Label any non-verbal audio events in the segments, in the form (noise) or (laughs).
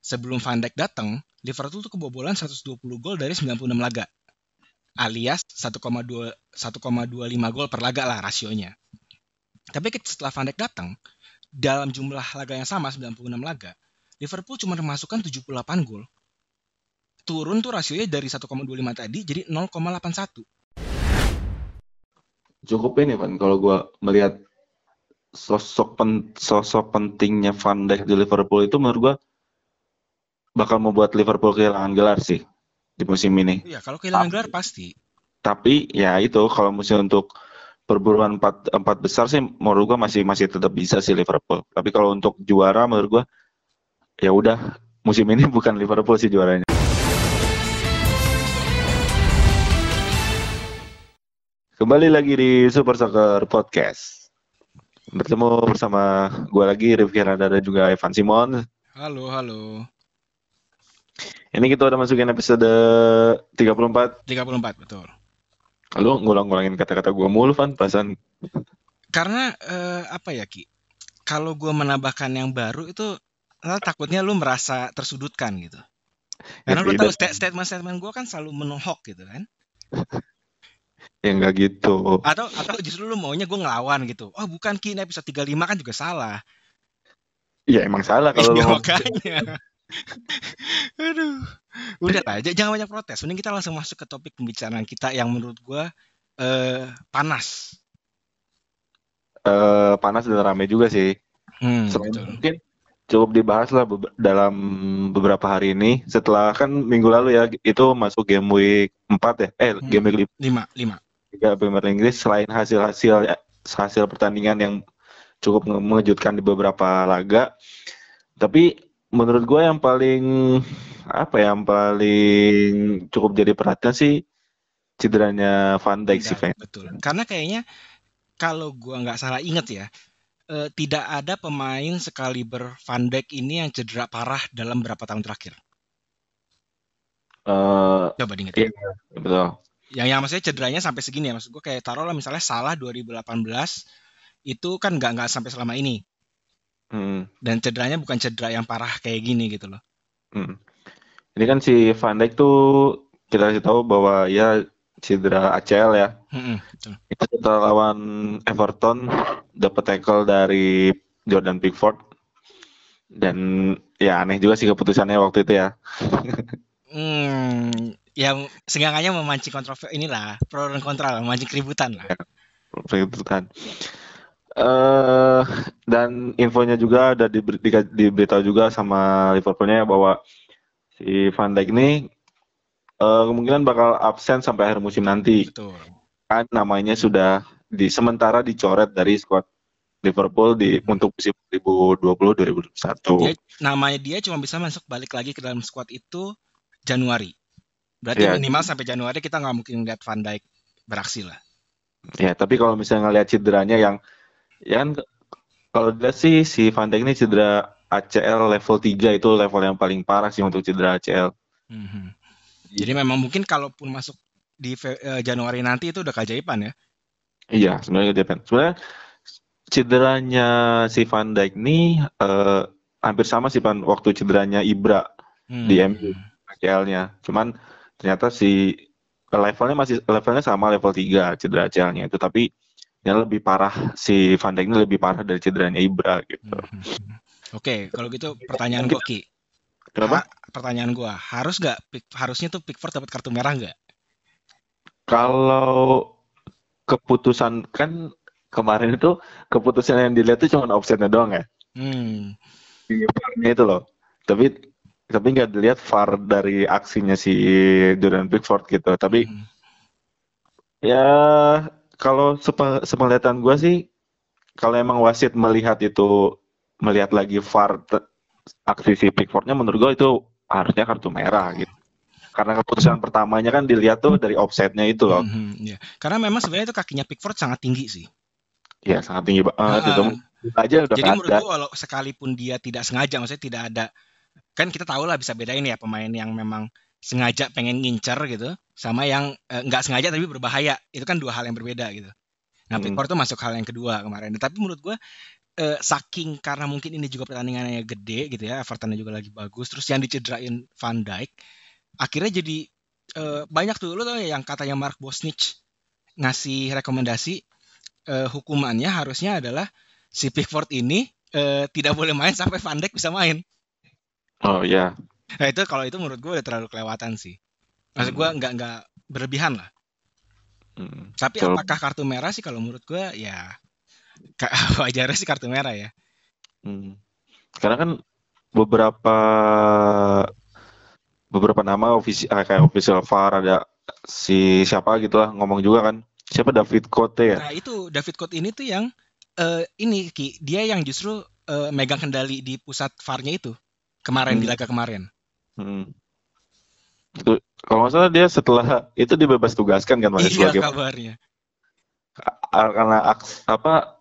sebelum Van Dijk datang, Liverpool tuh kebobolan 120 gol dari 96 laga. Alias 1,2 1,25 gol per laga lah rasionya. Tapi setelah Van Dijk datang, dalam jumlah laga yang sama 96 laga, Liverpool cuma memasukkan 78 gol. Turun tuh rasionya dari 1,25 tadi jadi 0,81. Cukup ini Van kalau gue melihat sosok pen, sosok pentingnya Van Dijk di Liverpool itu menurut gue bakal membuat Liverpool kehilangan gelar sih di musim ini. Iya, kalau kehilangan gelar pasti. Tapi ya itu kalau musim untuk perburuan empat empat besar sih menurut gua masih masih tetap bisa sih Liverpool. Tapi kalau untuk juara menurut gua ya udah musim ini (laughs) bukan Liverpool sih juaranya. Kembali lagi di Super Soccer Podcast. Bertemu bersama gue lagi Rifki Rada dan juga Evan Simon. Halo, halo. Ini kita udah masukin episode 34. 34, betul. Lu ngulang-ngulangin kata-kata gue mulu, Van, perasaan. Karena eh, apa ya, Ki? Kalau gue menambahkan yang baru itu takutnya lu merasa tersudutkan gitu. Karena lu tahu statement-statement gue kan selalu menohok gitu kan. (laughs) ya enggak gitu. Atau atau justru lu maunya gue ngelawan gitu. Oh bukan Ki, ini episode 35 kan juga salah. Iya emang salah kalau Iya, lu makanya. (laughs) Aduh. Udah aja, jangan banyak protes. Mending kita langsung masuk ke topik pembicaraan kita yang menurut gue eh, panas. Eh, panas dan rame juga sih. Hmm, Selain betul. mungkin cukup dibahas lah be- dalam beberapa hari ini. Setelah kan minggu lalu ya itu masuk game week 4 ya. Eh Hmm. game week Lima, lima. 3 Premier Inggris selain hasil-hasil hasil pertandingan yang cukup nge- mengejutkan di beberapa laga. Tapi menurut gue yang paling apa ya yang paling cukup jadi perhatian sih cederanya Van Dijk sih Van. betul. Karena kayaknya kalau gua nggak salah inget ya, eh, tidak ada pemain sekaliber Van Dijk ini yang cedera parah dalam berapa tahun terakhir. Eh, Coba diinget. iya betul. Yang yang maksudnya cederanya sampai segini ya. Maksud gua kayak taruhlah misalnya salah 2018 itu kan nggak nggak sampai selama ini. Hmm, Dan cederanya bukan cedera yang parah kayak gini gitu loh. hmm. Ini kan si Van Dijk tuh kita kasih tahu bahwa ya cedera ACL ya. Betul. Itu setelah lawan Everton dapat tackle dari Jordan Pickford. Dan ya aneh juga sih keputusannya waktu itu ya. Hmm, yang seenggaknya memancing kontroversi inilah pro dan kontra lah, memancing keributan lah. Waktu itu kan. Eh dan infonya juga ada diber- di, diberitahu juga sama Liverpoolnya bahwa si Van Dijk ini eh, kemungkinan bakal absen sampai akhir musim nanti. Betul. Kan namanya sudah di sementara dicoret dari squad Liverpool di untuk musim 2020-2021. Dia namanya dia cuma bisa masuk balik lagi ke dalam squad itu Januari. Berarti Iya. minimal sampai Januari kita nggak mungkin lihat Van Dijk beraksi lah. Ya, tapi kalau misalnya ngelihat cederanya yang ya kan kalau dilihat sih si Van Dijk ini cedera ACL level 3 itu level yang paling parah sih untuk cedera ACL. Mhm. Jadi memang mungkin kalaupun masuk di eh, Januari nanti itu udah keajaiban ya. Iya, sebenarnya Depan. Sebenarnya cederanya si Van Dijk ini eh, hampir sama sih Pan waktu cederanya Ibra Hmm. Di MU. ACL-nya. Cuman ternyata si levelnya masih levelnya sama level 3 cedera ACL-nya itu tapi yang lebih parah si Van Dijk ini lebih parah dari cederanya Ibra gitu. Mhm. Oke, kalau gitu pertanyaan gua Ki. Kenapa? Ha- pertanyaan gua, harus nggak harusnya tuh Pickford dapat kartu merah nggak? Kalau keputusan kan kemarin itu keputusan yang dilihat itu cuma offsetnya doang ya. Hmm. Di VAR-nya itu loh. Tapi tapi nggak dilihat VAR dari aksinya si Jordan Pickford gitu. Tapi Mhm. ya kalau sepe, sepenglihatan gue sih kalau emang wasit melihat itu melihat lagi VAR aksi si Pickfordnya menurut gue itu harusnya kartu merah gitu. Karena keputusan pertamanya kan dilihat tuh dari offsetnya itu loh. Mhm, iya. Karena memang sebenarnya itu kakinya Pickford sangat tinggi sih. Ya sangat tinggi banget Ah, itu. Aja udah Jadi menurut ada. gua walau sekalipun dia tidak sengaja, maksudnya tidak ada kan kita tahu lah bisa bedain ya pemain yang memang sengaja pengen ngincer gitu sama yang eh, nggak sengaja tapi berbahaya. Itu kan dua hal yang berbeda gitu. Nah, Hmm. Pickford tuh masuk hal yang kedua kemarin. Tapi menurut gua eh, saking karena mungkin ini juga pertandingannya gede gitu ya, Evertonnya juga lagi bagus, terus yang dicederain Van Dijk, akhirnya jadi eh, banyak tuh lo tau ya yang katanya Mark Bosnich ngasih rekomendasi eh, hukumannya harusnya adalah si Pickford ini eh, tidak boleh main sampai Van Dijk bisa main. Oh iya. Nah itu kalau itu menurut gue udah terlalu kelewatan sih. Maksud gue Hmm. nggak nggak berlebihan lah. Hmm. Tapi Kalau- apakah kartu merah sih kalau menurut gue ya (laughs) wajarnya sih kartu merah ya. Hmm. Karena kan beberapa beberapa nama ofisi ah, kayak official VAR ada si siapa gitu lah ngomong juga kan. Siapa David Cote ya? Nah itu David Code ini tuh yang eh, ini Ki, dia yang justru eh, megang kendali di pusat VAR-nya itu kemarin di Hmm. laga kemarin. Hmm. Kalau nggak salah dia setelah itu dibebas tugaskan kan Mas Iya sebagai kabarnya. karena apa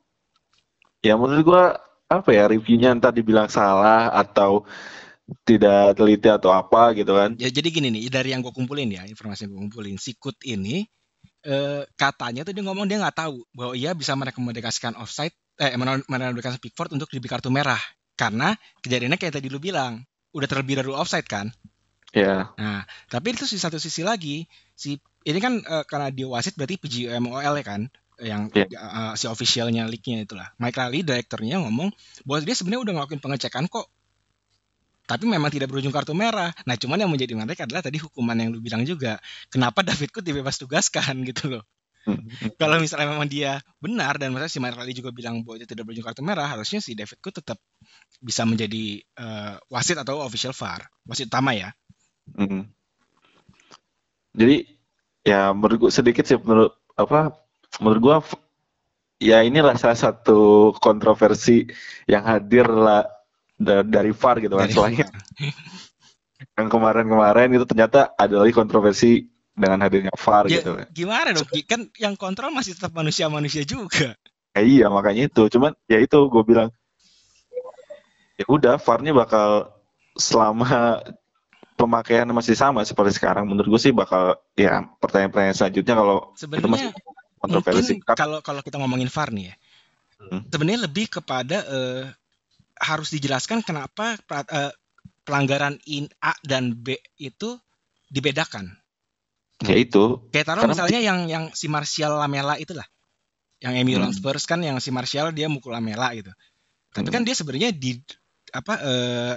ya menurut gua apa ya reviewnya entah dibilang salah atau tidak teliti atau apa gitu kan. Ya jadi gini nih dari yang gue kumpulin ya informasi yang gue kumpulin si Kut ini eh, katanya tuh dia ngomong dia nggak tahu bahwa ia bisa merekomendasikan offside eh mere- merekomendasikan Pickford untuk diberi kartu merah karena kejadiannya kayak tadi lu bilang udah terlebih dahulu offside kan. Ya. Nah tapi itu di satu sisi lagi si ini kan eh, karena dia wasit berarti PGMOL ya kan yang Iya. eh, si officialnya league-nya itulah. Mike Riley direkturnya ngomong bahwa dia sebenarnya udah ngelakuin pengecekan kok tapi memang tidak berujung kartu merah. Nah, cuman yang menjadi menarik adalah tadi hukuman yang lu bilang juga. Kenapa David Kut dibebas tugaskan (laughs) gitu loh. Kalau misalnya memang dia benar dan misalnya si Mike Riley juga bilang bahwa itu tidak berujung kartu merah, harusnya si David Kut tetap bisa menjadi eh, wasit atau official VAR, wasit utama ya. Mm. Jadi ya menurut gua sedikit sih menurut apa menurut gua f- ya inilah salah satu kontroversi yang hadir lah da- dari VAR gitu kan VAR. (laughs) yang kemarin-kemarin itu ternyata ada lagi kontroversi dengan hadirnya VAR Ya, gitu kan. gimana dong? Kan yang kontrol masih tetap manusia-manusia juga. Ya, iya makanya itu cuman ya itu gue bilang ya udah VAR-nya bakal selama pemakaiannya masih sama seperti sekarang menurut gue sih bakal ya pertanyaan-pertanyaan selanjutnya kalau itu masih Sebenarnya kontroversi kalau kalau kita ngomongin VAR nih ya, Hmm. sebenarnya lebih kepada eh, harus dijelaskan kenapa eh, pelanggaran in A dan B itu dibedakan. ya itu Kayak taruh Karena- misalnya yang yang si Martial Lamela itulah. Yang Emi Hmm. Spurs kan yang si Martial dia mukul Lamela gitu. Tapi Hmm. kan dia sebenarnya di apa eh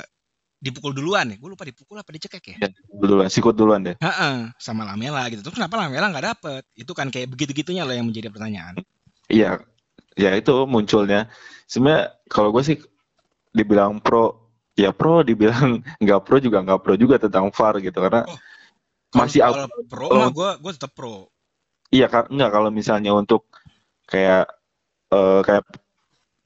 dipukul duluan ya. Gue lupa dipukul apa dicekek ya. ya, duluan sikut duluan deh Heeh, sama Lamela gitu. Terus kenapa Lamela nggak dapet? Itu kan kayak begitu-gitunya loh yang menjadi pertanyaan. iya ya itu munculnya sebenarnya kalau gue sih dibilang pro ya pro dibilang (laughs) nggak pro juga nggak pro juga tentang VAR gitu karena Oh, masih Kalau pro kalau- mah gue gue tetap pro. Iya kan enggak kalau misalnya untuk kayak eh, kayak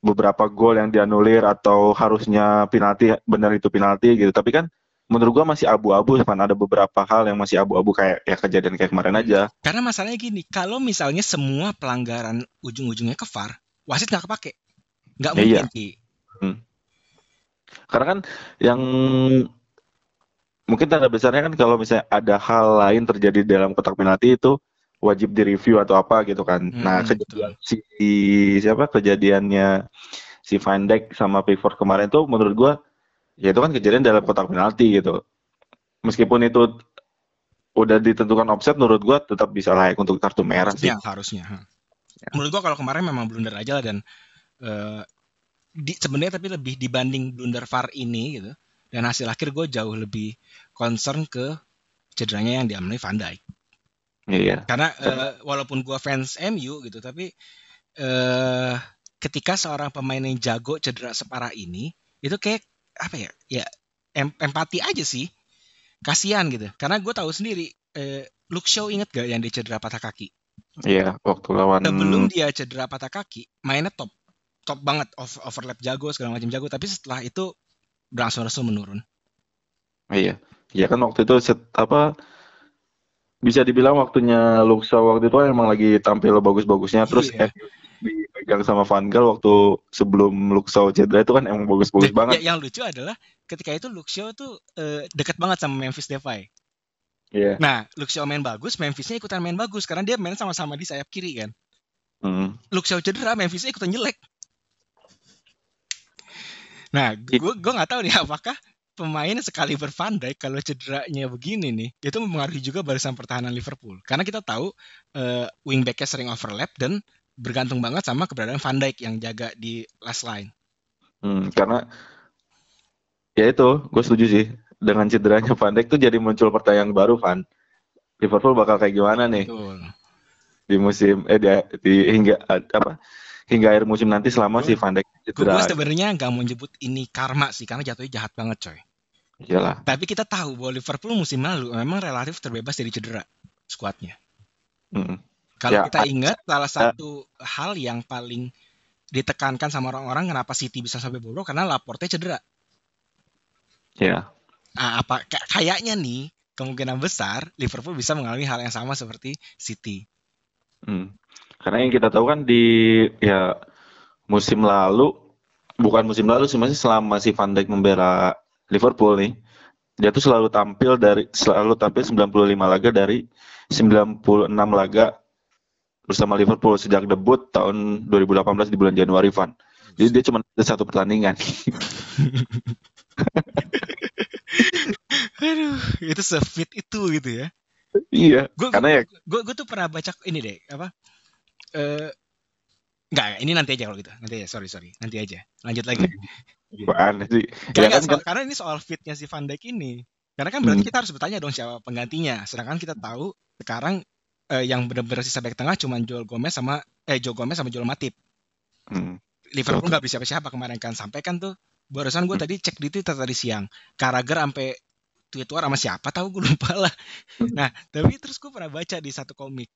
beberapa gol yang dianulir atau harusnya penalti benar itu penalti gitu. Tapi kan menurut gua masih abu-abu kan ada beberapa hal yang masih abu-abu kayak ya kejadian kayak kemarin aja. Karena masalahnya gini, kalau misalnya semua pelanggaran ujung-ujungnya ke VAR, wasit nggak kepake. Nggak Ya, mungkin, Ki. Karena kan yang mungkin tanda besarnya kan kalau misalnya ada hal lain terjadi dalam kotak penalti itu wajib direview atau apa gitu kan. Hmm, nah, kejadian si siapa kejadiannya si Van Dijk sama Pickford kemarin tuh menurut gua ya itu kan kejadian dalam kotak penalti gitu. Meskipun itu udah ditentukan offset menurut gua tetap bisa layak untuk kartu merah sih. Ya, harusnya. ha. Menurut gua kalau kemarin memang blunder aja lah dan di, sebenarnya tapi lebih dibanding blunder VAR ini gitu. Dan hasil akhir gue jauh lebih concern ke cederanya yang dialami Van Dijk. Iya. Karena eh, walaupun gua fans MU gitu, tapi eh ketika seorang pemain yang jago cedera separah ini, itu kayak apa ya? Ya em- empati aja sih. Kasihan gitu. Karena gue tahu sendiri eh Luke Shaw inget gak yang dia cedera patah kaki? Iya, waktu lawan Sebelum dia cedera patah kaki, mainnya top. Top banget, Over- overlap jago, segala macam jago, tapi setelah itu berangsur-angsur menurun. Iya, iya kan waktu itu set, apa bisa dibilang waktunya Luxa waktu itu emang lagi tampil bagus-bagusnya terus Iya. eh, dipegang sama Van Gaal waktu sebelum Luxa cedera itu kan emang bagus-bagus Ya, banget. yang lucu adalah ketika itu Shaw tuh eh, deket banget sama Memphis Depay. Iya. Nah, Shaw main bagus, Memphisnya ikutan main bagus karena dia main sama-sama di sayap kiri kan. Luke Shaw cedera, Memphisnya ikutan jelek. Nah, gue gue nggak tahu nih apakah pemain sekali Van Dijk kalau cederanya begini nih, itu mempengaruhi juga barisan pertahanan Liverpool. Karena kita tahu uh, wingbacknya sering overlap dan bergantung banget sama keberadaan Van Dijk yang jaga di last line. Hmm, karena ya itu, gue setuju sih. Dengan cederanya Van Dijk tuh jadi muncul pertanyaan baru, Van. Liverpool bakal kayak gimana nih? Betul. Di musim eh di, di hingga apa? hingga akhir musim nanti selama si Van Dijk cedera. Gue sebenarnya nggak mau nyebut ini karma sih karena jatuhnya jahat banget coy. Iyalah. Tapi kita tahu bahwa Liverpool musim lalu memang relatif terbebas dari cedera skuadnya. Hmm. Kalau ya, kita ingat salah satu uh, hal yang paling ditekankan sama orang-orang kenapa City bisa sampai bobrok karena Laporte cedera. Ya. Nah, apa kayaknya nih kemungkinan besar Liverpool bisa mengalami hal yang sama seperti City. Hmm. Karena yang kita tahu kan di ya musim lalu bukan musim lalu sih masih selama si Van Dijk membela Liverpool nih dia tuh selalu tampil dari selalu tampil 95 laga dari 96 laga bersama Liverpool sejak debut tahun 2018 di bulan Januari Van. Jadi dia cuma ada satu pertandingan. (laughs) Aduh, itu sefit itu gitu ya. Iya. Gua, karena ya. Gue gue tuh pernah baca ini deh apa uh, Enggak, ini nanti aja kalau gitu. Nanti aja, sorry sorry. Nanti aja. Lanjut lagi. Gimana sih? ya kan, soal, karena ini soal fitnya si Van Dijk ini. Karena kan berarti hmm. kita harus bertanya dong siapa penggantinya. Sedangkan kita tahu sekarang eh, yang benar-benar sisa back tengah cuma Joel Gomez sama eh Joel Gomez sama Joel Matip. Hmm. Liverpool nggak bisa siapa kemarin kan sampai kan tuh barusan gue hmm. tadi cek di Twitter tadi siang. Karager sampai tweet war sama siapa tahu gue lupa lah. Hmm. Nah, tapi terus gue pernah baca di satu komik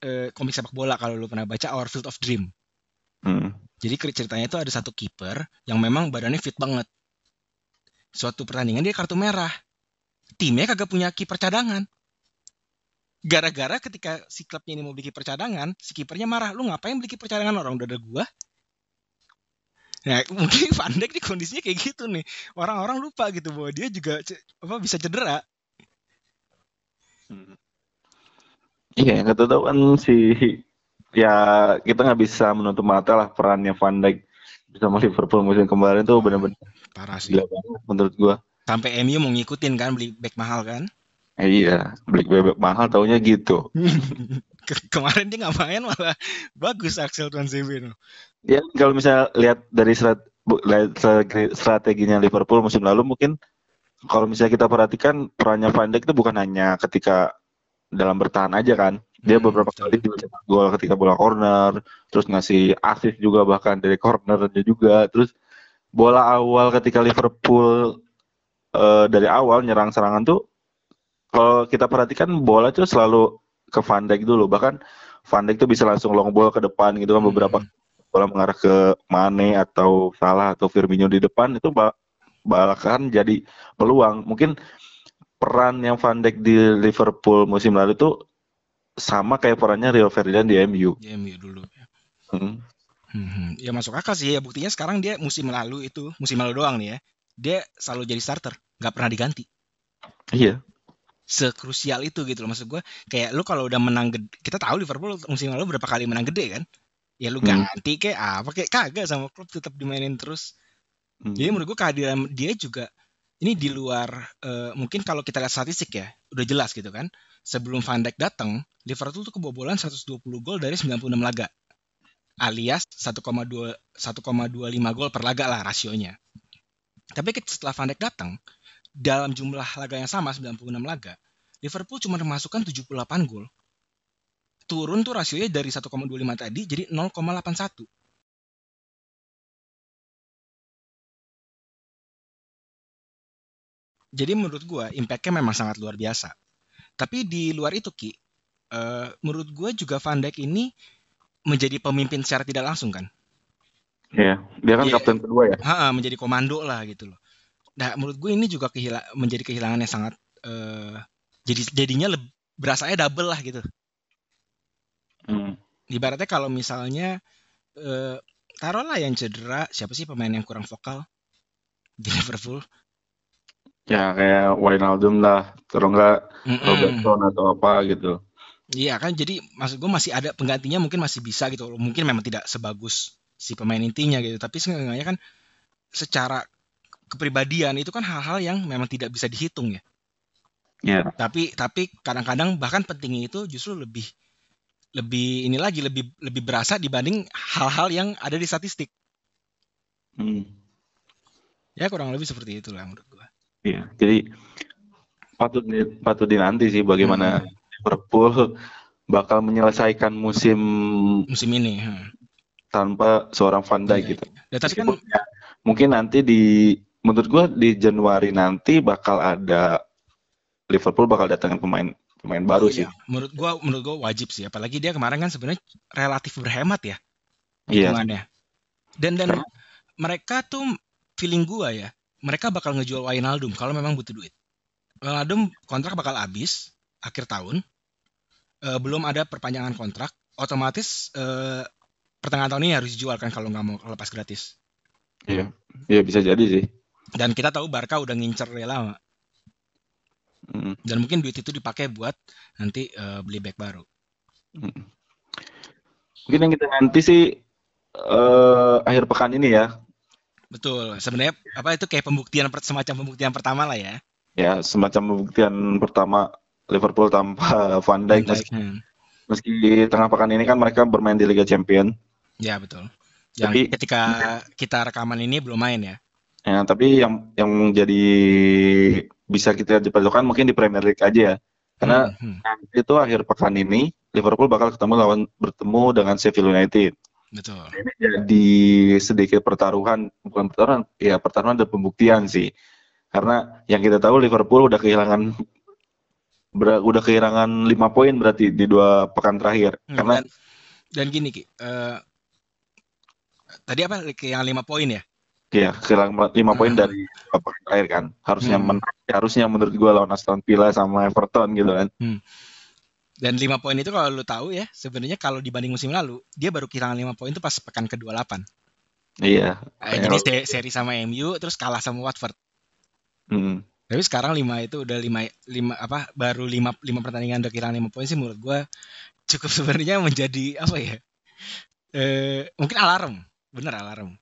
eh, komik sepak bola kalau lu pernah baca Our Field of Dream. Hmm. Jadi ceritanya itu ada satu kiper yang memang badannya fit banget. Suatu pertandingan dia kartu merah. Timnya kagak punya kiper cadangan. Gara-gara ketika si klubnya ini mau beli kiper cadangan, si kipernya marah. Lu ngapain beli kiper cadangan orang udah ada gua? Nah, (laughs) mungkin Van Dijk di kondisinya kayak gitu nih. Orang-orang lupa gitu bahwa dia juga apa bisa cedera. Hmm. Iya, nggak tahu kan si ya kita nggak bisa menutup mata lah perannya Van Dijk sama Liverpool musim kemarin tuh benar-benar parah sih. banget menurut gua. Sampai MU mau ngikutin kan beli back mahal kan? Eh, iya, beli back mahal taunya gitu. (laughs) Ke kemarin dia nggak main malah bagus Axel Tuan no. Ya kalau misalnya lihat dari strat strateginya Liverpool musim lalu mungkin kalau misalnya kita perhatikan perannya Van Dijk itu bukan hanya ketika dalam bertahan aja kan. Dia hmm, beberapa kali juga gol ketika bola corner, terus ngasih assist juga bahkan dari corner dia juga. Terus bola awal ketika Liverpool uh, dari awal nyerang serangan tuh kalau kita perhatikan bola tuh selalu ke Van Dijk dulu. Bahkan Van Dijk tuh bisa langsung long ball ke depan gitu kan beberapa hmm. bola mengarah ke Mane atau Salah atau Firmino di depan itu bahkan jadi peluang. Mungkin peran yang Van Dijk di Liverpool musim lalu itu sama kayak perannya Rio Ferdinand di MU. Di MU dulu. Ya. Hmm. Hmm, ya masuk akal sih ya buktinya sekarang dia musim lalu itu musim lalu doang nih ya dia selalu jadi starter nggak pernah diganti iya sekrusial itu gitu loh maksud gue kayak lu kalau udah menang gede, kita tahu Liverpool musim lalu berapa kali menang gede kan ya lu hmm. ganti kayak apa kayak kagak sama klub tetap dimainin terus hmm. jadi menurut gue kehadiran dia juga ini di luar uh, mungkin kalau kita lihat statistik ya udah jelas gitu kan. Sebelum Van Dijk datang Liverpool tuh kebobolan 120 gol dari 96 laga. Alias 1,2 1,25 gol per laga lah rasionya. Tapi setelah Van Dijk datang dalam jumlah laga yang sama 96 laga Liverpool cuma memasukkan 78 gol. Turun tuh rasionya dari 1,25 tadi jadi 0,81 Jadi menurut gue impactnya memang sangat luar biasa. Tapi di luar itu Ki, uh, menurut gue juga Van Dijk ini menjadi pemimpin secara tidak langsung kan? Iya, dia kan dia, kapten kedua ya. Ha, menjadi komando lah gitu loh. Nah, menurut gue ini juga kehila menjadi kehilangan yang sangat uh, jadi jadinya lebih berasanya double lah gitu. Hmm. Ibaratnya kalau misalnya uh, taruhlah yang cedera, siapa sih pemain yang kurang vokal di Liverpool? Ya kayak Wijnaldum lah, terus enggak Robertson atau apa gitu. Iya kan, jadi maksud gue masih ada penggantinya mungkin masih bisa gitu. Mungkin memang tidak sebagus si pemain intinya gitu, tapi seenggaknya kan secara kepribadian itu kan hal-hal yang memang tidak bisa dihitung ya. Iya. Tapi tapi kadang-kadang bahkan pentingnya itu justru lebih lebih ini lagi lebih lebih berasa dibanding hal-hal yang ada di statistik. Hmm. Ya kurang lebih seperti itulah menurut. Iya. Jadi patut di- patut dinanti sih bagaimana Hmm. Liverpool bakal menyelesaikan musim musim ini. hmm. tanpa seorang Van Dijk Iya, gitu. Ya, tapi kan ya, mungkin nanti di menurut gua di Januari nanti bakal ada Liverpool bakal datangin pemain pemain baru sih. iya, menurut gua menurut gua wajib sih apalagi dia kemarin kan sebenarnya relatif berhemat ya Iya. Dan dan Karena- mereka tuh feeling gua ya, mereka bakal ngejual Wijnaldum kalau memang butuh duit. Wijnaldum kontrak bakal habis akhir tahun. Eh, belum ada perpanjangan kontrak, otomatis eh, pertengahan tahun ini harus dijual kan kalau nggak mau lepas gratis. Iya. Iya bisa jadi sih. Dan kita tahu Barca udah ngincer lama. Hmm. Dan mungkin duit itu dipakai buat nanti eh, beli back baru. Hmm. Mungkin yang kita nanti sih eh akhir pekan ini ya. Betul. Sebenarnya apa itu kayak pembuktian semacam pembuktian pertama lah ya. Ya, semacam pembuktian pertama Liverpool tanpa (laughs) Van Dijk meski, hmm. meski tengah pekan ini kan mereka bermain di Liga Champion. Ya betul. Yang Tapi- ketika kita rekaman ini belum main ya. Ya, tapi yang yang jadi bisa kita diperlukan mungkin di Premier League aja ya. Karena Hmm, hmm. itu akhir pekan ini Liverpool bakal ketemu lawan bertemu dengan Sheffield United. Betul. Ini jadi sedikit pertaruhan, bukan pertaruhan, ya pertaruhan dan pembuktian sih. Karena yang kita tahu Liverpool udah kehilangan ber- udah kehilangan lima poin berarti di dua pekan terakhir. Hmm, Karena dan, dan gini Ki, eh, tadi apa yang lima poin ya? ya kehilangan lima poin Hmm. dari dua pekan terakhir kan. Harusnya Hmm. menang, harusnya menurut gua lawan Aston Villa sama Everton gitu kan. Dan lima poin itu kalau lu tahu ya, sebenarnya kalau dibanding musim lalu, dia baru kehilangan lima poin itu pas pekan ke-28. Iya. Eh, jadi se- seri sama MU terus kalah sama Watford. Hmm. Tapi sekarang lima itu udah lima lima apa baru lima lima pertandingan udah kehilangan lima poin sih menurut gua cukup (laughs) sebenarnya menjadi apa ya? Eh mungkin alarm, bener alarm.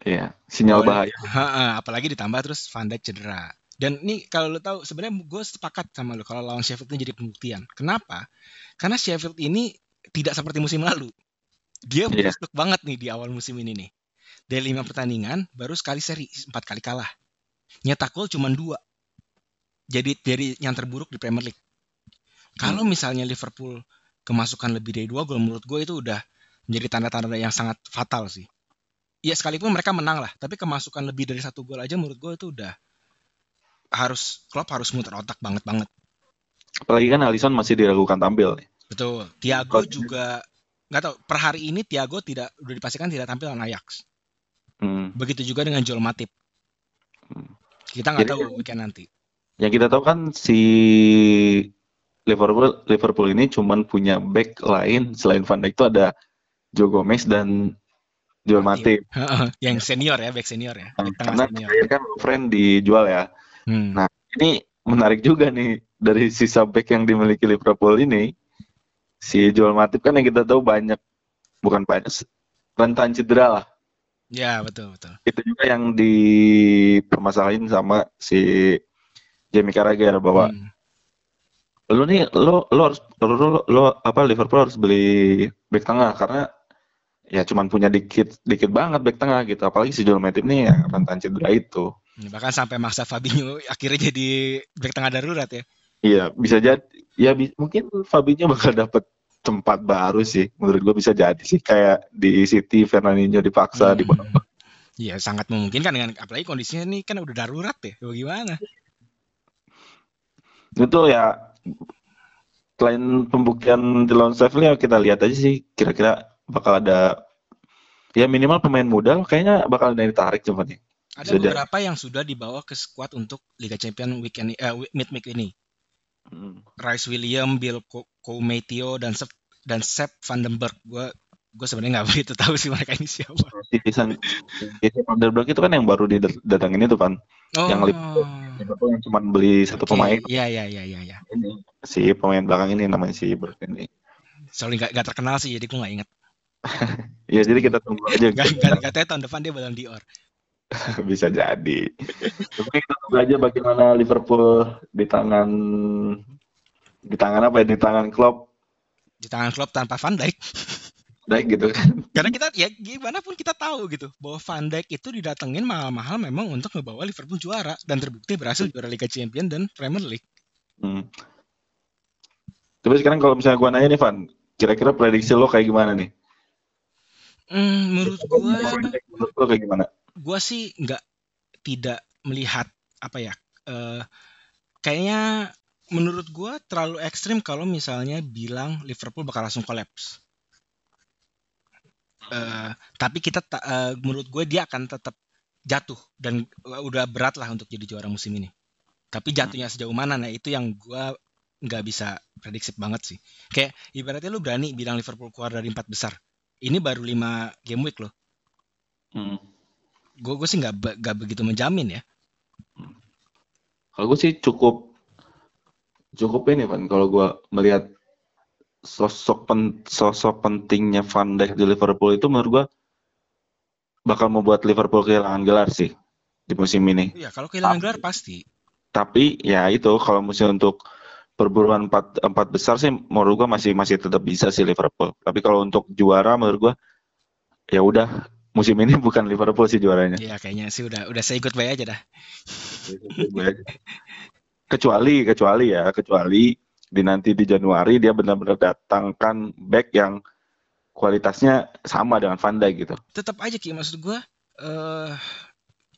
Iya, sinyal bahaya. Ha-ha, apalagi ditambah terus Van Dijk cedera. Dan ini kalau lu tahu sebenarnya gue sepakat sama lu kalau lawan Sheffield ini jadi pembuktian. Kenapa? Karena Sheffield ini tidak seperti musim lalu. Dia busuk banget nih di awal musim ini nih. Dari lima pertandingan baru sekali seri empat kali kalah. Nyetak gol cuma dua. Jadi dari yang terburuk di Premier League. Kalau misalnya Liverpool kemasukan lebih dari dua gol menurut gue itu udah menjadi tanda-tanda yang sangat fatal sih. Ya sekalipun mereka menang lah, tapi kemasukan lebih dari satu gol aja menurut gue itu udah harus Klopp harus muter otak banget banget. Apalagi kan Alisson masih diragukan tampil. Betul. Thiago Kalau- juga nggak tahu per hari ini Thiago tidak udah dipastikan tidak tampil lawan Ajax. Hmm. Begitu juga dengan Joel Matip. Hmm. Kita nggak tahu weekend nanti. Yang kita tahu kan si Liverpool Liverpool ini cuman punya back lain selain Van Dijk itu ada Joe Gomez dan Joel Matip. (laughs) yang senior ya, back senior ya, back tengah Karena senior. kan Lovren dijual ya. Hmm. Nah, Ini menarik juga nih dari sisa back yang dimiliki Liverpool ini. Si Joel Matip kan yang kita tahu banyak bukan banyak rentan cedera lah. Ya betul betul. Itu juga yang dipermasalahin sama si Jamie Carragher bahwa Hmm. lu nih lo lo harus lo, lo, lo apa Liverpool harus beli back tengah karena ya cuman punya dikit dikit banget back tengah gitu apalagi si Joel Matip nih yang rentan cedera itu Bahkan sampai maksa Fabinho akhirnya jadi back tengah darurat ya. iya bisa jadi ya bi- mungkin Fabinho bakal dapat tempat baru sih menurut gue bisa jadi sih kayak di City Fernandinho dipaksa di Hmm. Iya sangat memungkinkan dengan apalagi kondisinya ini kan udah darurat ya. Bagaimana? itu ya selain pembuktian di lawan Sheffield ya kita lihat aja sih kira-kira bakal ada ya minimal pemain muda kayaknya bakal ada yang ditarik cuman nih Ada Sudah. beberapa yang sudah dibawa ke skuad untuk Liga Champion weekend eh, mid week ini. Hmm. Rice William, Bill Co- Koumetio dan Sep, dan Sep Vandenberg. Gue gue sebenarnya nggak (laughs) begitu tahu sih mereka ini siapa. Citizen Jason Vanderberg itu kan yang baru didatangin itu kan Oh. Yang Liverpool yang cuma beli satu oke. pemain Iya iya iya iya. Ya. ini si pemain belakang ini namanya si Berg ini Soalnya nggak nggak terkenal sih, jadi gue nggak inget. (laughs) ya jadi kita tunggu aja Gak, gak, katanya tahun depan dia Ballon d'Or. (laughs) Bisa jadi. Tapi kita tunggu aja bagaimana Liverpool di tangan di tangan apa ya? Di tangan Klopp. Di tangan Klopp tanpa Van Dijk. Dijk gitu kan. (laughs) Karena kita ya gimana pun kita tahu gitu bahwa Van Dijk itu didatengin mahal-mahal memang untuk ngebawa Liverpool juara dan terbukti berhasil juara Liga Champions dan Premier League. Hmm. Tapi sekarang kalau misalnya gua nanya nih Van, kira-kira prediksi lo kayak gimana nih? Hmm, menurut gua Menurut lo kayak gimana? Gua sih nggak tidak melihat apa ya eh, kayaknya menurut gua terlalu ekstrim kalau misalnya bilang Liverpool bakal langsung kolaps. Eh, tapi kita ta- eh, menurut gue dia akan tetap jatuh dan udah berat lah untuk jadi juara musim ini. Tapi jatuhnya sejauh mana nah itu yang gua nggak bisa prediksi banget sih. Kayak ibaratnya lu berani bilang Liverpool keluar dari empat besar. Ini baru lima game week loh. Hmm. Gue gue sih nggak nggak begitu menjamin ya. Kalau gue sih cukup cukup ini Van. Kalau gue melihat sosok pen- sosok pentingnya Van Dijk di Liverpool itu menurut gue bakal membuat Liverpool kehilangan gelar sih di musim ini. Iya kalau kehilangan gelar pasti. Tapi ya itu kalau musim untuk perburuan empat empat besar sih menurut gua masih masih tetap bisa sih Liverpool. Tapi kalau untuk juara menurut gua ya udah musim ini bukan Liverpool sih juaranya. Iya kayaknya sih udah udah saya ikut baik aja dah. kecuali kecuali ya kecuali di nanti di Januari dia benar-benar datangkan back yang kualitasnya sama dengan Van Dijk gitu. Tetap aja Ki maksud gue eh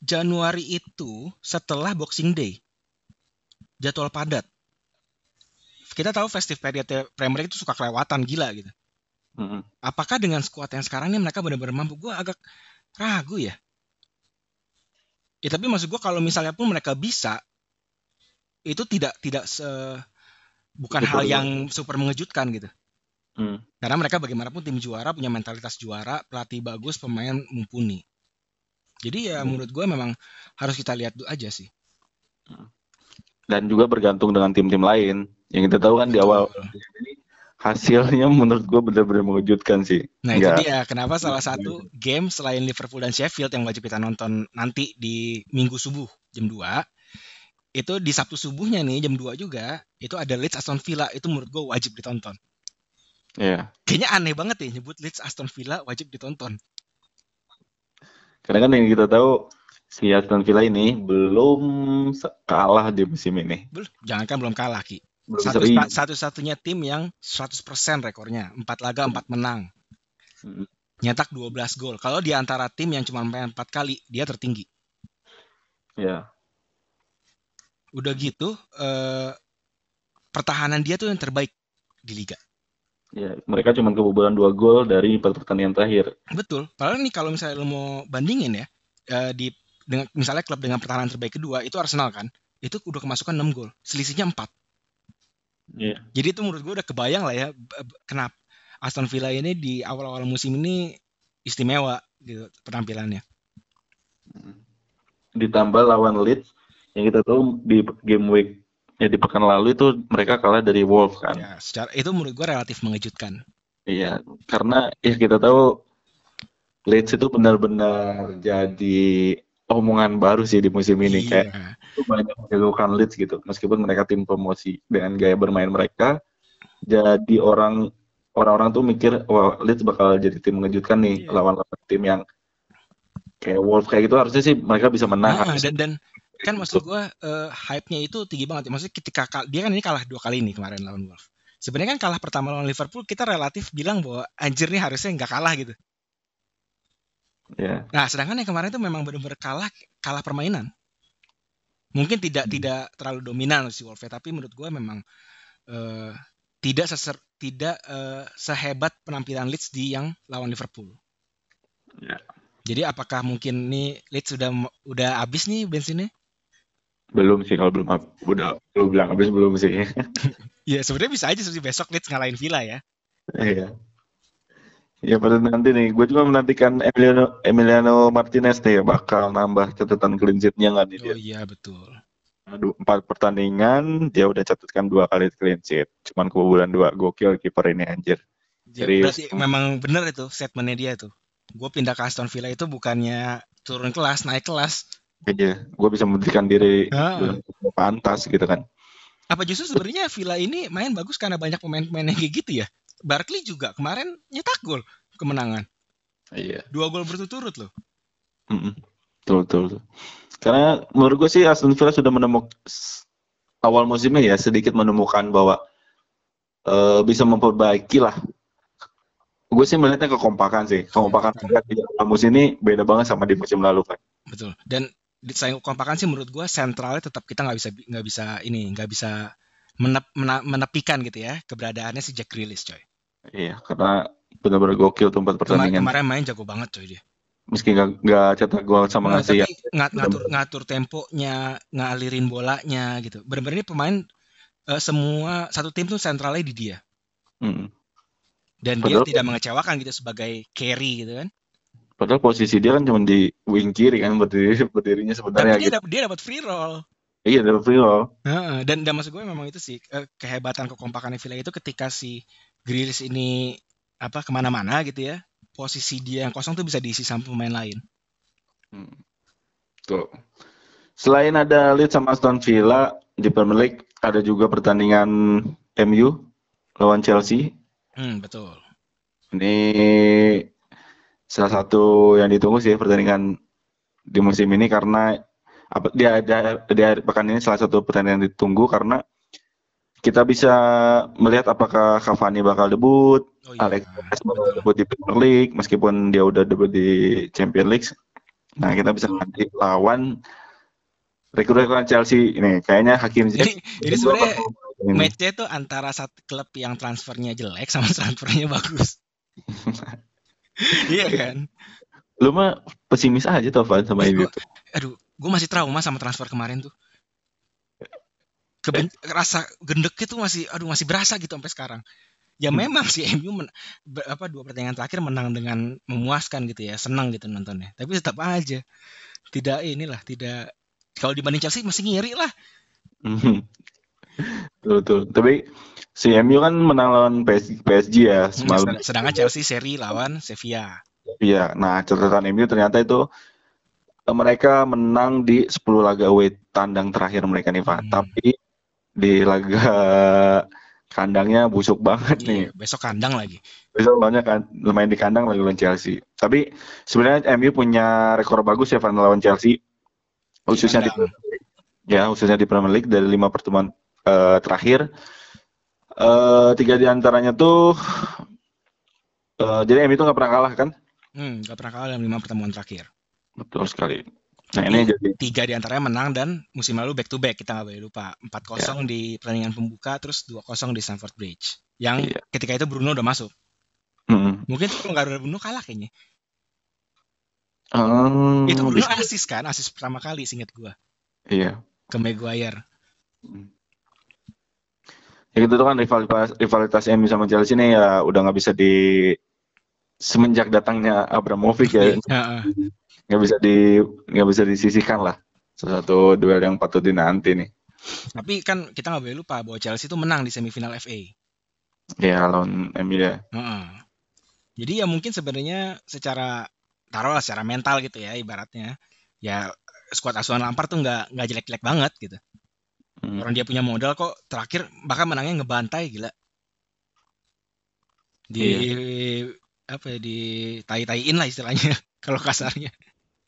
Januari itu setelah Boxing Day jadwal padat. Kita tahu festive period Premier League itu suka kelewatan gila gitu. Mm-mm. Apakah dengan skuad yang sekarang ini mereka benar-benar mampu? Gue agak ragu ya. Ya tapi maksud gue kalau misalnya pun mereka bisa, itu tidak tidak se bukan Super hal yang super mengejutkan gitu. Mm. Karena mereka bagaimanapun tim juara punya mentalitas juara, pelatih bagus, pemain mumpuni. Jadi ya Hmm. menurut gue memang harus kita lihat dulu aja sih. Dan juga bergantung dengan tim-tim lain. Yang kita tahu kan di awal Betul. Hasilnya menurut gua benar-benar mengejutkan sih. Nah itu Nggak- dia kenapa salah satu game selain Liverpool dan Sheffield yang wajib kita nonton nanti di Minggu subuh jam 2 itu di Sabtu subuhnya nih jam 2 juga itu ada Leeds Aston Villa itu menurut gue wajib ditonton. Iya. Kayaknya aneh banget ya nyebut Leeds Aston Villa wajib ditonton. Karena kan yang kita tahu si Aston Villa ini belum kalah di musim ini. Belum, jangankan belum kalah Ki. Satu, satu-satunya tim yang 100% rekornya. 4 laga 4 menang. Mm. Nyetak 12 gol. Kalau di antara tim yang cuma main 4 kali, dia tertinggi. Ya. Udah gitu, eh, pertahanan dia tuh yang terbaik di liga. Ya, mereka cuma kebobolan dua gol dari empat pertandingan terakhir. Betul. Padahal nih kalau misalnya lo mau bandingin ya, eh, di dengan misalnya klub dengan pertahanan terbaik kedua itu Arsenal kan, itu udah kemasukan 6 gol, selisihnya 4. Iya. Jadi itu menurut gue udah kebayang lah ya kenapa Aston Villa ini di awal-awal musim ini istimewa gitu penampilannya. Ditambah lawan Leeds yang kita tahu di game week ya di pekan lalu itu mereka kalah dari Wolves kan. Ya, secara itu menurut gue relatif mengejutkan. Iya, karena ya kita tahu Leeds itu benar-benar jadi omongan baru sih di musim ini kayak Iya. Itu banyak menjagokan Leeds gitu meskipun mereka tim promosi dengan gaya bermain mereka jadi orang orang-orang tuh mikir wah Leeds bakal jadi tim mengejutkan nih Iya. lawan lawan tim yang kayak Wolves kayak gitu harusnya sih mereka bisa menang Ah, harusnya. dan dan kan maksud gue eh, hype-nya itu tinggi banget. Maksudnya ketika dia kan ini kalah dua kali nih kemarin lawan Wolves. Sebenarnya kan kalah pertama lawan Liverpool kita relatif bilang bahwa anjir nih harusnya nggak kalah gitu. ya Nah, sedangkan yang kemarin itu memang benar-benar kalah kalah permainan. Mungkin tidak Hmm. tidak terlalu dominan si Wolves, tapi menurut gue memang eh, tidak seser tidak eh, sehebat penampilan Leeds di yang lawan Liverpool. Ya. Jadi apakah mungkin nih Leeds sudah udah habis nih bensinnya? belum sih kalau belum udah belum bilang habis belum sih (laughs) Ya sebenarnya bisa aja sih besok Leeds ngalahin Villa ya. Iya. Ya pada nanti nih, gue juga menantikan Emiliano Emiliano Martinez nih bakal nambah catatan clean sheet-nya nggak nih dia. Oh iya betul. Aduh, empat pertandingan dia udah catatkan dua kali clean sheet. Cuman kebobolan dua gokil kiper ini anjir. Ya, Serius. berarti memang bener itu statementnya dia tuh. Gue pindah ke Aston Villa itu bukannya turun kelas, naik kelas. Iya, gue bisa membuktikan diri Ah. pantas gitu kan. Apa justru sebenarnya Villa ini main bagus karena banyak pemain-pemain yang kayak gitu ya? Barkley juga kemarin nyetak gol kemenangan. Iya. Dua gol berturut-turut loh. Mm-mm. Betul, betul, betul. Karena menurut gue sih Aston Villa sudah menemukan awal musimnya ya sedikit menemukan bahwa eh, bisa memperbaiki lah. Gue sih melihatnya kekompakan sih. Kekompakan mereka di awal musim ini beda banget sama di musim lalu kan. Betul. Dan sayang kompakan sih menurut gua sentralnya tetap kita nggak bisa nggak bisa ini nggak bisa menep- menepikan gitu ya keberadaannya si Jack Grealish coy. Iya, karena benar-benar gokil tuh empat pertandingan. kemarin main jago banget coy dia. Meski nggak nggak cetak gol sama Nah, ngasih ya. tapi nga- ngatur ngatur temponya, ngalirin bolanya gitu. Benar-benar ini pemain eh, semua satu tim tuh sentralnya di dia. Mm. Dan dia Padahal- tidak mengecewakan gitu sebagai carry gitu kan. Padahal posisi dia kan cuma di wing kiri kan berdiri berdirinya Tapi sebenarnya dia gitu. dapat dia dapat free roll. Iya, dari free roll. Heeh, dan dan maksud gue memang itu sih eh, kehebatan kekompakan Villa itu ketika si Grealish ini apa ke mana-mana gitu ya posisi dia yang kosong tuh bisa diisi sama pemain lain. Hmm. Tuh. Selain ada Leeds sama Aston Villa di Premier League, ada juga pertandingan MU lawan Chelsea. Hmm, betul. Ini salah satu yang ditunggu sih pertandingan di musim ini karena apa dia ada di akhir pekan ini salah satu pertandingan yang ditunggu karena kita bisa melihat apakah Cavani bakal debut, Oh iya. Alex bakal debut di Premier League meskipun dia udah debut di Champions League. Nah, kita bisa nanti lawan rekrutan Chelsea ini kayaknya Hakim Ini, ini sebenarnya matchnya tuh antara satu klub yang transfernya jelek sama transfernya bagus. iya kan? Lu mah pesimis aja tuh Van sama Eh, ini. gua- aduh, gue masih trauma sama transfer kemarin tuh. Keben rasa gendeknya tuh masih, aduh masih berasa gitu sampai sekarang. Ya Hmm. memang sih MU men- apa dua pertandingan terakhir menang dengan memuaskan gitu ya, senang gitu nontonnya. Tapi tetap aja tidak inilah, tidak kalau dibanding Chelsea masih ngiri lah. Mhm. Betul, betul. Tapi si MU kan menang lawan PSG, PSG ya Hmm, semalam. sed- Sedangkan Chelsea seri lawan Sevilla. Iya. Nah, catatan MU ternyata itu eh, mereka menang di 10 laga away tandang terakhir mereka nih, Pak. Hmm. Tapi di laga kandangnya busuk banget nih. Iya, besok kandang lagi. Besok lawannya kan lumayan di kandang lagi lawan Chelsea. Tapi sebenarnya MU punya rekor bagus ya Van lawan Chelsea. Khususnya di, kandang. ya khususnya di Premier League dari lima pertemuan eh, terakhir. eh tiga di antaranya tuh eh, jadi MU itu nggak pernah kalah kan? Hmm, gak pernah kalah dalam lima pertemuan terakhir. Betul sekali. Nah ini jadi tiga di antaranya menang dan musim lalu back to back kita nggak boleh lupa 4-0 di pertandingan pembuka terus 2-0 di Stamford Bridge yang Iya. ketika itu Bruno udah masuk Mm. mungkin kalau nggak ada Bruno kalah kayaknya Hmm, itu Bruno bisa- asis kan asis pertama kali singkat gua Iya. ke Maguire Ya gitu tuh kan rivalitas rivalitas MU sama Chelsea ini ya udah nggak bisa di semenjak datangnya Abramovich ya. (laughs) nggak bisa di nggak bisa disisihkan lah. Satu duel yang patut dinanti nih. tapi kan kita nggak boleh lupa bahwa Chelsea itu menang di semifinal FA Ya lawan MU ya. Heeh. jadi ya mungkin sebenarnya secara taruhlah secara mental gitu ya ibaratnya ya skuad asuhan Lampard tuh nggak nggak jelek-jelek banget gitu Hmm. Orang dia punya modal kok terakhir bahkan menangnya ngebantai gila. Di apa ya di tai-taiin lah istilahnya (laughs) kalau kasarnya.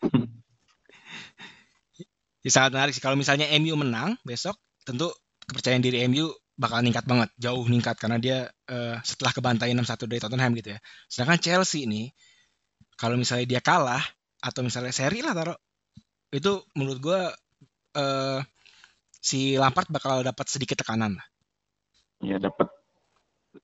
(laughs) ya, sangat menarik sih kalau misalnya MU menang besok tentu kepercayaan diri MU bakal ningkat banget, jauh ningkat karena dia eh, setelah kebantai 6-1 dari Tottenham gitu ya. Sedangkan Chelsea ini kalau misalnya dia kalah atau misalnya seri lah taruh itu menurut gua eh si Lampard bakal dapat sedikit tekanan lah. Ya dapat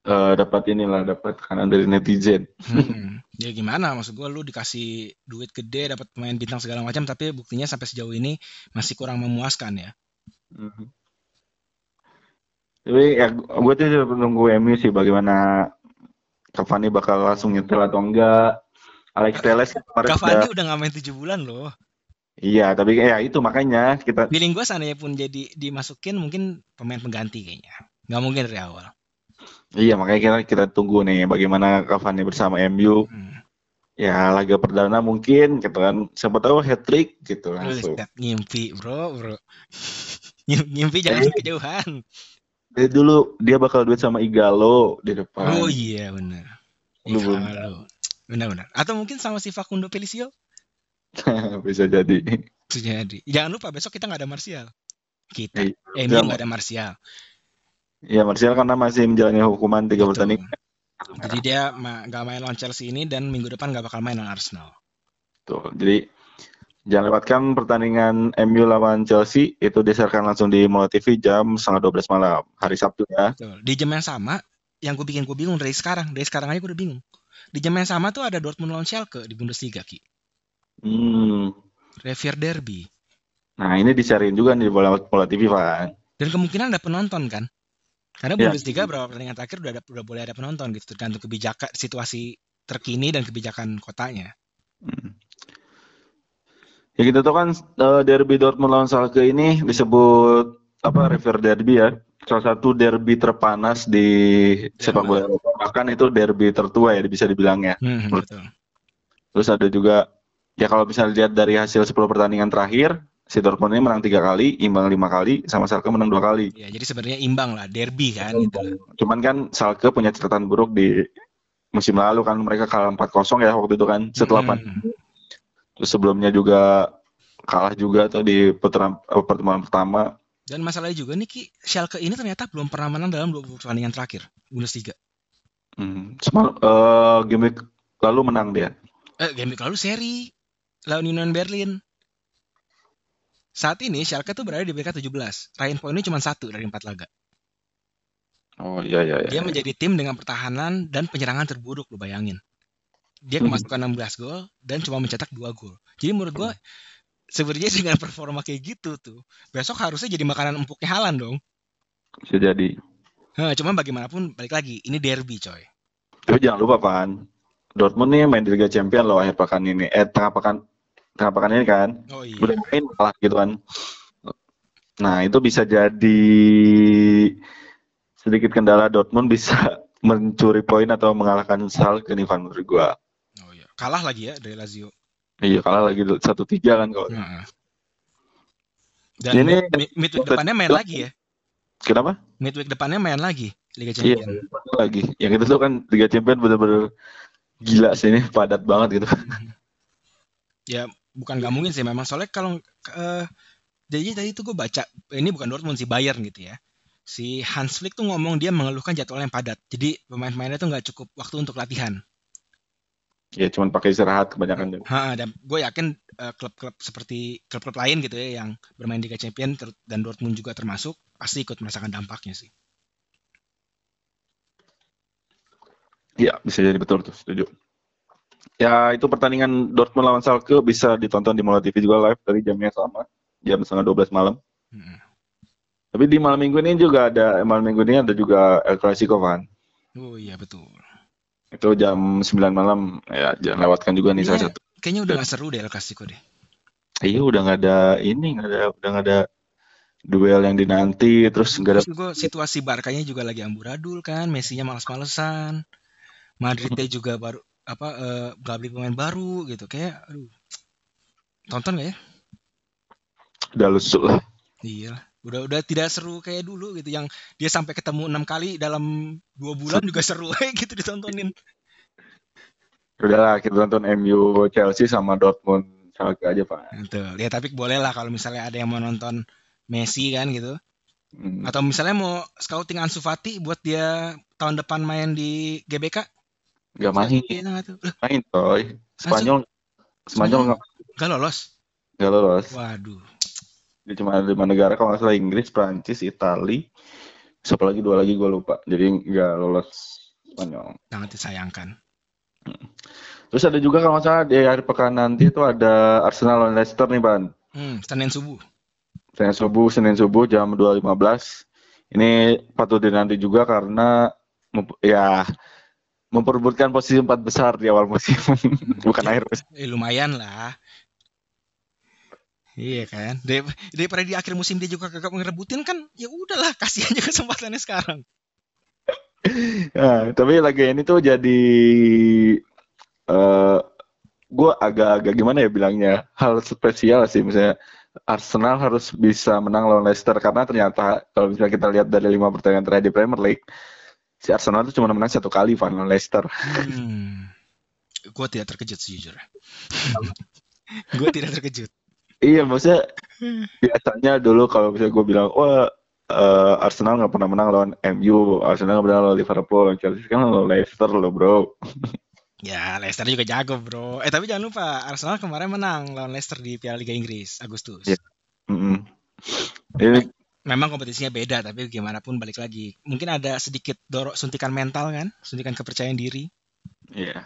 eh, dapat inilah dapat kanan dari netizen. Hmm. (laughs) Ya gimana maksud gua lu dikasih duit gede dapat pemain bintang segala macam tapi buktinya sampai sejauh ini masih kurang memuaskan ya. Mhm. Tapi ya gue tuh menunggu MU sih bagaimana Cavani bakal langsung nyetel atau enggak. Alex Telles kemarin Cavani udah- udah nggak main 7 bulan loh. Iya, tapi ya itu makanya kita Feeling gua seandainya pun jadi dimasukin mungkin pemain pengganti kayaknya. Nggak mungkin dari awal. Iya makanya kita kita tunggu nih bagaimana Cavani bersama MU. Hmm. ya laga perdana mungkin gitu kan. Siapa tahu hat trick gitu langsung. ngimpi bro bro. (laughs) Ngim- ngimpi jangan kejauhan Dia dulu dia bakal duet sama Igalo di depan. Oh iya benar. Ikalo. benar-benar atau mungkin sama si Facundo Felicio? (laughs) Bisa jadi. Itu jadi. Jangan lupa besok kita nggak ada Martial. Kita. Eh nggak ada Martial ya Martial karena masih menjalani hukuman tiga pertandingan jadi dia nggak main lawan Chelsea ini dan minggu depan nggak bakal main lawan Arsenal Tuh, jadi jangan lewatkan pertandingan MU lawan Chelsea itu disiarkan langsung di Mola TV jam setengah 12 malam hari Sabtu ya. Betul. Di jam yang sama, yang gue bikin gue bingung dari sekarang, dari sekarang aja gue udah bingung. Di jam yang sama tuh ada Dortmund lawan Schalke di Bundesliga, Ki. Hmm. Revier Derby. Nah ini disiarin juga nih di Mola TV Pak. Dan kemungkinan ada penonton kan? Karena Ya. Bundesliga berapa pertandingan terakhir udah ada, udah boleh ada penonton gitu, tergantung kebijakan situasi terkini dan kebijakan kotanya. Hmm. Ya kita tahu kan eh, derby Dortmund lawan Schalke ini disebut apa River Derby ya. Salah satu derby terpanas di sepak bola Eropa. Bahkan itu derby tertua ya bisa dibilangnya. Hmm, betul. Terus ada juga ya kalau misalnya lihat dari hasil 10 pertandingan terakhir, si Dortmund ini menang tiga kali, imbang lima kali, sama Schalke menang dua kali. Ya, jadi sebenarnya imbang lah, derby kan gitu. Cuman kan Schalke punya catatan buruk di musim lalu kan mereka kalah 4-0 ya waktu itu kan setelah Hmm. Terus sebelumnya juga kalah juga tuh di putaran eh, pertemuan pertama. Dan masalahnya juga nih Ki, Schalke ini ternyata belum pernah menang dalam 20 pertandingan terakhir Bundesliga. Hmm. Semal, eh, game week lalu menang dia. Eh, game week lalu seri lawan Union Berlin. Saat ini Schalke tuh berada di peringkat 17. Ryan poinnya cuma satu dari empat laga. Oh iya iya iya. Dia menjadi tim dengan pertahanan dan penyerangan terburuk, lu bayangin. Dia Hmm. kemasukan 16 gol dan cuma mencetak 2 gol. Jadi menurut gua sebenarnya dengan performa kayak gitu tuh, besok harusnya jadi makanan empuknya Halan dong. Bisa jadi. Hah, cuman bagaimanapun balik lagi, ini derby coy. Tapi jangan lupa Pan, Dortmund nih main di Liga Champion loh akhir pekan ini. Eh tengah pekan pekan ini kan. Oh iya. Udah main kalah gitu kan. Nah, itu bisa jadi sedikit kendala Dortmund bisa (laughs) mencuri poin atau mengalahkan Schalke nih Van menurut gua. Oh iya. Kalah lagi ya dari Lazio. Iya kalah lagi satu tiga kan kalau Heeh. Dan Ini- mid- midweek depannya main lagi ya. kenapa? Midweek depannya main lagi Liga Iya Champions. lagi. Yang itu tuh kan Liga Champion bener-bener gila sih ini padat banget gitu. (laughs) Ya bukan nggak mungkin sih memang soalnya kalau eh, jadi tadi itu gue baca ini bukan Dortmund sih Bayern gitu ya. Si Hans Flick tuh ngomong dia mengeluhkan jadwal yang padat. Jadi pemain-pemainnya tuh nggak cukup waktu untuk latihan. Ya cuman pakai istirahat kebanyakan. Ha, dan gue yakin eh, klub-klub seperti klub-klub lain gitu ya yang bermain di Liga Champions ter- dan Dortmund juga termasuk pasti ikut merasakan dampaknya sih. Iya bisa jadi betul tuh setuju. Ya itu pertandingan Dortmund lawan Schalke bisa ditonton di Mola TV juga live dari jamnya sama jam setengah 12 malam. Mm-mm. Tapi di malam minggu ini juga ada malam minggu ini ada juga El Clasico kan. Oh iya betul. Itu jam 9 malam ya jangan lewatkan juga nih salah satu. kayaknya udah gak seru deh El Clasico deh. Iya udah nggak ada ini nggak ada udah nggak ada duel yang dinanti terus nggak ada Terus gue situasi Barkanya juga lagi amburadul kan, Messi-nya males-malesan. Madridnya juga baru apa eh, nggak beli pemain baru gitu kayak aduh. Tonton gak ya? udah lusuh lah. Iya. Udah udah tidak seru kayak dulu gitu yang dia sampai ketemu enam kali dalam dua bulan juga seru (laughs) gitu ditontonin. Udahlah kita tonton MU Chelsea sama Dortmund Schalke aja pak. Betul. Ya tapi boleh lah kalau misalnya ada yang mau nonton Messi kan gitu. Hmm. Atau misalnya mau scouting Ansu Fati buat dia tahun depan main di GBK. Gak main, main coy. Spanyol, Spanyol nggak Gak lolos. nggak lolos. Waduh. Dia cuma ada lima negara kalau nggak salah Inggris, Prancis, Itali, siapa lagi dua lagi gue lupa. Jadi nggak lolos Spanyol. Sangat disayangkan. Terus ada juga kalau nggak salah di akhir pekan nanti itu ada Arsenal lawan Leicester nih Ban. Hmm, Senin subuh. Senin subuh, Senin subuh jam 2.15. Ini patut dinanti juga karena ya memperebutkan posisi empat besar di awal musim, (laughs) bukan akhir musim. Eh, lumayan lah. Iya kan. Dari, daripada di akhir musim dia juga kagak ngerebutin kan, ya udahlah kasih aja kesempatannya sekarang. Nah, (laughs) tapi lagi ini tuh jadi eh gue agak-agak gimana ya bilangnya hal spesial sih misalnya Arsenal harus bisa menang lawan Leicester karena ternyata kalau misalnya kita lihat dari lima pertandingan terakhir di Premier League si Arsenal itu cuma menang satu kali Van lawan Leicester. Hmm. Gue tidak terkejut sejujurnya. (laughs) gue tidak terkejut. Iya maksudnya biasanya dulu kalau misalnya gue bilang wah uh, Arsenal nggak pernah menang lawan MU, Arsenal nggak pernah lawan Liverpool, Chelsea kan lawan Leicester loh bro. (laughs) Ya, Leicester juga jago, bro. Eh, tapi jangan lupa, Arsenal kemarin menang lawan Leicester di Piala Liga Inggris, Agustus. Yeah. Mm -hmm. Ini memang kompetisinya beda, tapi gimana pun balik lagi. Mungkin ada sedikit dorok suntikan mental kan, suntikan kepercayaan diri. Iya.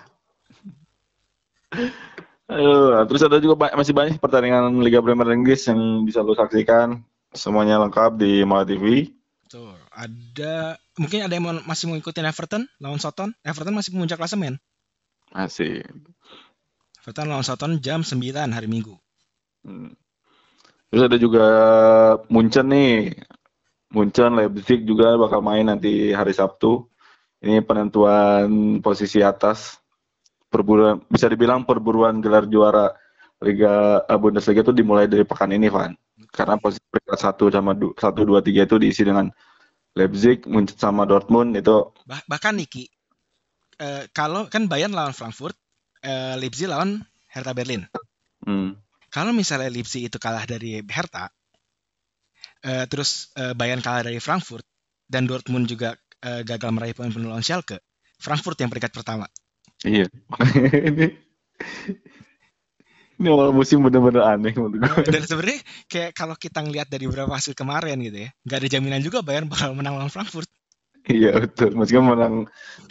Yeah. terus ada juga masih banyak pertandingan Liga Premier Inggris yang bisa lo saksikan. Semuanya lengkap di Mola TV. Tuh, ada mungkin ada yang masih mau ikutin Everton lawan Soton. Everton masih puncak klasemen. Masih. Everton lawan Soton jam 9 hari Minggu. Hmm. Terus ada juga Munchen nih. Munchen, Leipzig juga bakal main nanti hari Sabtu. Ini penentuan posisi atas. Perburuan bisa dibilang perburuan gelar juara Liga uh, Bundesliga itu dimulai dari pekan ini, Van. Karena posisi peringkat satu sama satu dua tiga itu diisi dengan Leipzig, Munchen sama Dortmund itu. Bah bahkan Niki, uh, kalau kan Bayern lawan Frankfurt, uh, Leipzig lawan Hertha Berlin. Hmm. Kalau misalnya Leipzig itu kalah dari Hertha, uh, terus uh, Bayern kalah dari Frankfurt, dan Dortmund juga uh, gagal meraih poin penuh lawan Schalke, Frankfurt yang peringkat pertama. Iya. (laughs) ini ini awal musim bener-bener aneh menurut gue. Dan sebenarnya kayak kalau kita ngeliat dari beberapa hasil kemarin gitu ya, nggak ada jaminan juga Bayern bakal menang lawan Frankfurt. Iya betul. Meskipun menang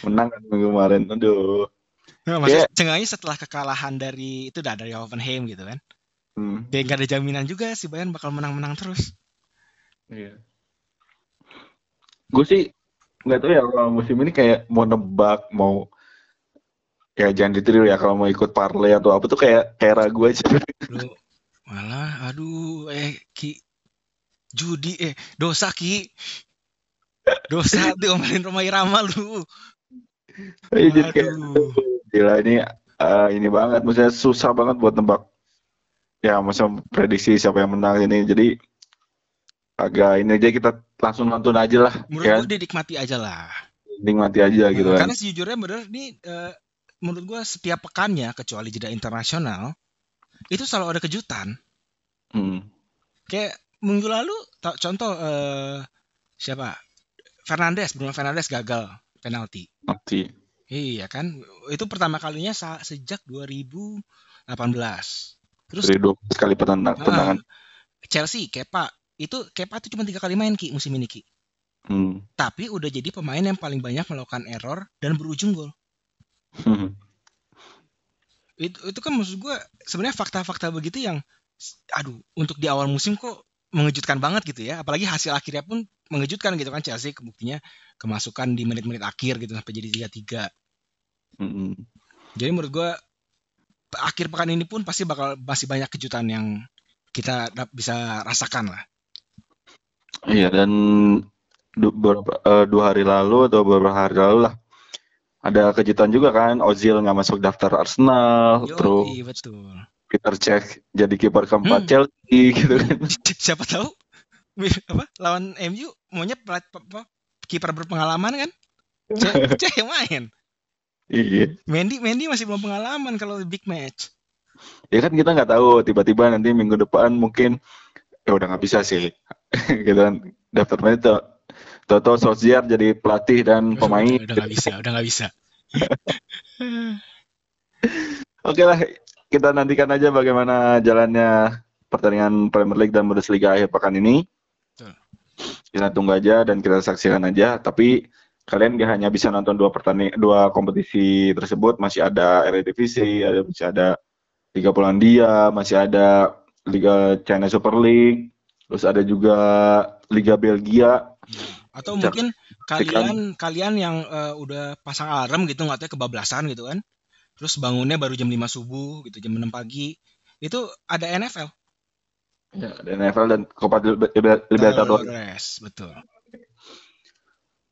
menang kan kemarin. Aduh. Nah, maksudnya yeah. setelah kekalahan dari itu dah dari Hoffenheim gitu kan. Hmm. Kayak gak ada jaminan juga si Bayern bakal menang-menang terus. Iya. Gue sih nggak tahu ya kalau musim ini kayak mau nebak mau ya jangan ditiru ya kalau mau ikut parlay atau apa tuh kayak kayak ragu aja. (laughs) Lu malah aduh eh ki judi eh dosa ki Dosa (laughs) diomelin rumah Irama lu. Iya jadi kayak gila ini uh, ini banget maksudnya susah banget buat tebak. Ya maksudnya prediksi siapa yang menang ini jadi agak ini aja kita langsung nonton aja lah. Menurut ya. gue dinikmati aja lah. Nikmati aja gitu kan. Karena sejujurnya bener nih uh, menurut gue setiap pekannya kecuali jeda internasional itu selalu ada kejutan. Hmm. Kayak minggu lalu contoh uh, siapa Fernandes, Bruno Fernandes gagal penalti. Penalti. Iya kan, itu pertama kalinya sejak 2018. Terus Dari dua kali pertandang, uh, Chelsea, Kepa, itu Kepa itu cuma tiga kali main ki musim ini ki. Hmm. Tapi udah jadi pemain yang paling banyak melakukan error dan berujung gol. Hmm. Itu itu kan maksud gue sebenarnya fakta-fakta begitu yang, aduh, untuk di awal musim kok mengejutkan banget gitu ya. Apalagi hasil akhirnya pun mengejutkan gitu kan Chelsea kebuktinya kemasukan di menit-menit akhir gitu sampai jadi tiga tiga. Mm-hmm. Jadi menurut gue akhir pekan ini pun pasti bakal masih banyak kejutan yang kita bisa rasakan lah. Iya dan beberapa uh, dua hari lalu atau beberapa hari lalu lah ada kejutan juga kan Ozil nggak masuk daftar Arsenal Yo, terus iya betul. Peter Cech jadi kiper keempat hmm. Chelsea gitu kan. (laughs) Siapa tahu apa lawan MU maunya kiper berpengalaman kan (laughs) cek yang main iya. Mendy Mendy masih belum pengalaman kalau big match. Ya kan kita nggak tahu tiba-tiba nanti minggu depan mungkin ya udah nggak bisa sih. (laughs) Gitu kan. Daftar main itu Toto Solskjaer jadi pelatih dan pemain. udah nggak bisa udah nggak bisa. (laughs) Oke lah, kita nantikan aja bagaimana jalannya pertandingan Premier League dan Bundesliga akhir pekan ini. Kita tunggu aja dan kita saksikan aja tapi kalian gak hanya bisa nonton dua pertanding dua kompetisi tersebut masih ada Eredivisie ada masih ada Liga Polandia masih ada Liga China Super League terus ada juga Liga Belgia atau mungkin kalian kalian yang uh, udah pasang alarm gitu nggak tahu kebablasan gitu kan terus bangunnya baru jam 5 subuh gitu jam 6 pagi itu ada NFL Ya, ada NFL dan Copa Libertadores. Betul.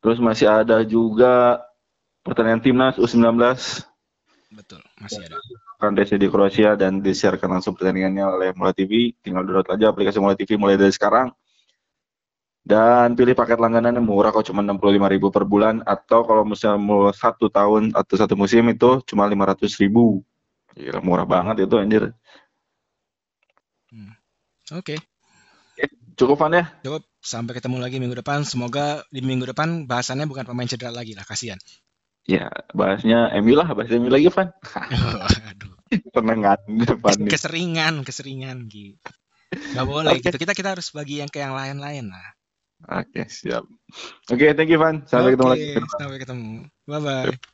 Terus masih ada juga pertandingan timnas U19. Betul, masih ada. akan race di Kroasia dan disiarkan langsung pertandingannya oleh Mulai TV. Tinggal download aja aplikasi Mulai TV mulai dari sekarang. Dan pilih paket langganan yang murah kok cuma 65.000 per bulan atau kalau misalnya mau satu tahun atau satu musim itu cuma 500.000. Gila murah banget itu anjir. Hmm. Oke. Okay. Cukup Van ya? Cukup. Sampai ketemu lagi minggu depan. Semoga di minggu depan bahasannya bukan pemain cedera lagi lah. Kasihan. Ya, bahasnya MU lah. Bahasnya MU lagi, Van. Aduh. Tenangan depan (laughs) Keseringan, keseringan gitu. Gak boleh okay. gitu. Kita kita harus bagi yang ke yang lain-lain lah. Oke, okay, siap. Oke, okay, thank you, Van. Sampai okay, ketemu lagi. Sampai ketemu. Bye-bye. Bye.